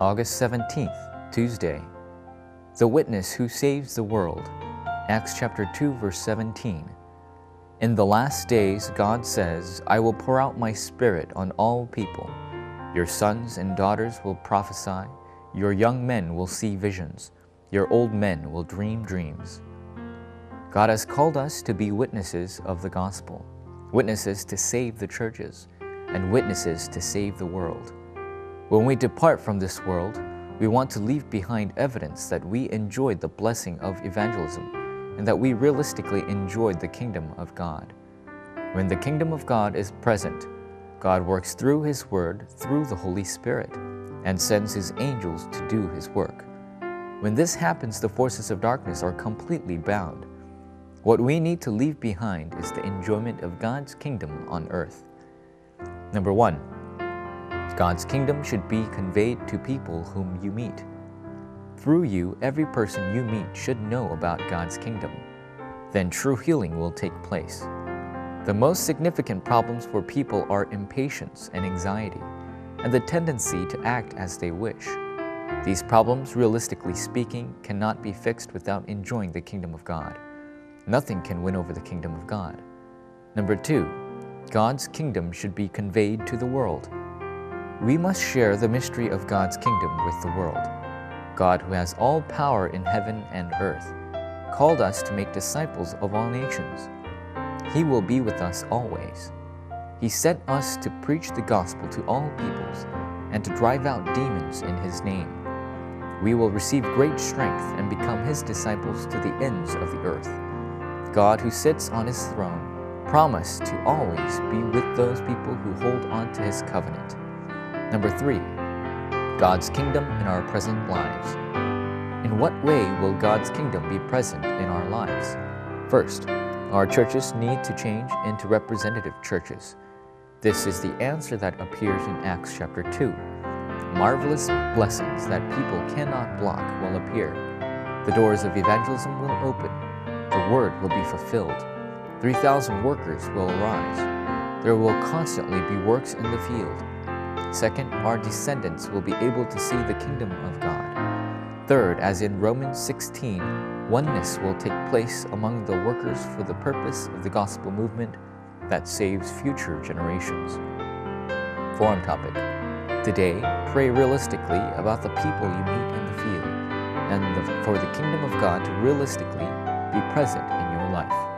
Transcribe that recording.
August 17th, Tuesday. The witness who saves the world. Acts chapter 2 verse 17. In the last days God says, I will pour out my spirit on all people. Your sons and daughters will prophesy, your young men will see visions, your old men will dream dreams. God has called us to be witnesses of the gospel, witnesses to save the churches, and witnesses to save the world. When we depart from this world, we want to leave behind evidence that we enjoyed the blessing of evangelism and that we realistically enjoyed the kingdom of God. When the kingdom of God is present, God works through His Word through the Holy Spirit and sends His angels to do His work. When this happens, the forces of darkness are completely bound. What we need to leave behind is the enjoyment of God's kingdom on earth. Number one, God's kingdom should be conveyed to people whom you meet. Through you, every person you meet should know about God's kingdom. Then true healing will take place. The most significant problems for people are impatience and anxiety, and the tendency to act as they wish. These problems, realistically speaking, cannot be fixed without enjoying the kingdom of God. Nothing can win over the kingdom of God. Number two, God's kingdom should be conveyed to the world. We must share the mystery of God's kingdom with the world. God, who has all power in heaven and earth, called us to make disciples of all nations. He will be with us always. He sent us to preach the gospel to all peoples and to drive out demons in His name. We will receive great strength and become His disciples to the ends of the earth. God, who sits on his throne, promised to always be with those people who hold on to his covenant. Number three, God's kingdom in our present lives. In what way will God's kingdom be present in our lives? First, our churches need to change into representative churches. This is the answer that appears in Acts chapter 2. Marvelous blessings that people cannot block will appear. The doors of evangelism will open the word will be fulfilled. 3,000 workers will arise. There will constantly be works in the field. Second, our descendants will be able to see the kingdom of God. Third, as in Romans 16, oneness will take place among the workers for the purpose of the gospel movement that saves future generations. Forum topic. Today, pray realistically about the people you meet in the field and the, for the kingdom of God to realistically be present in your life.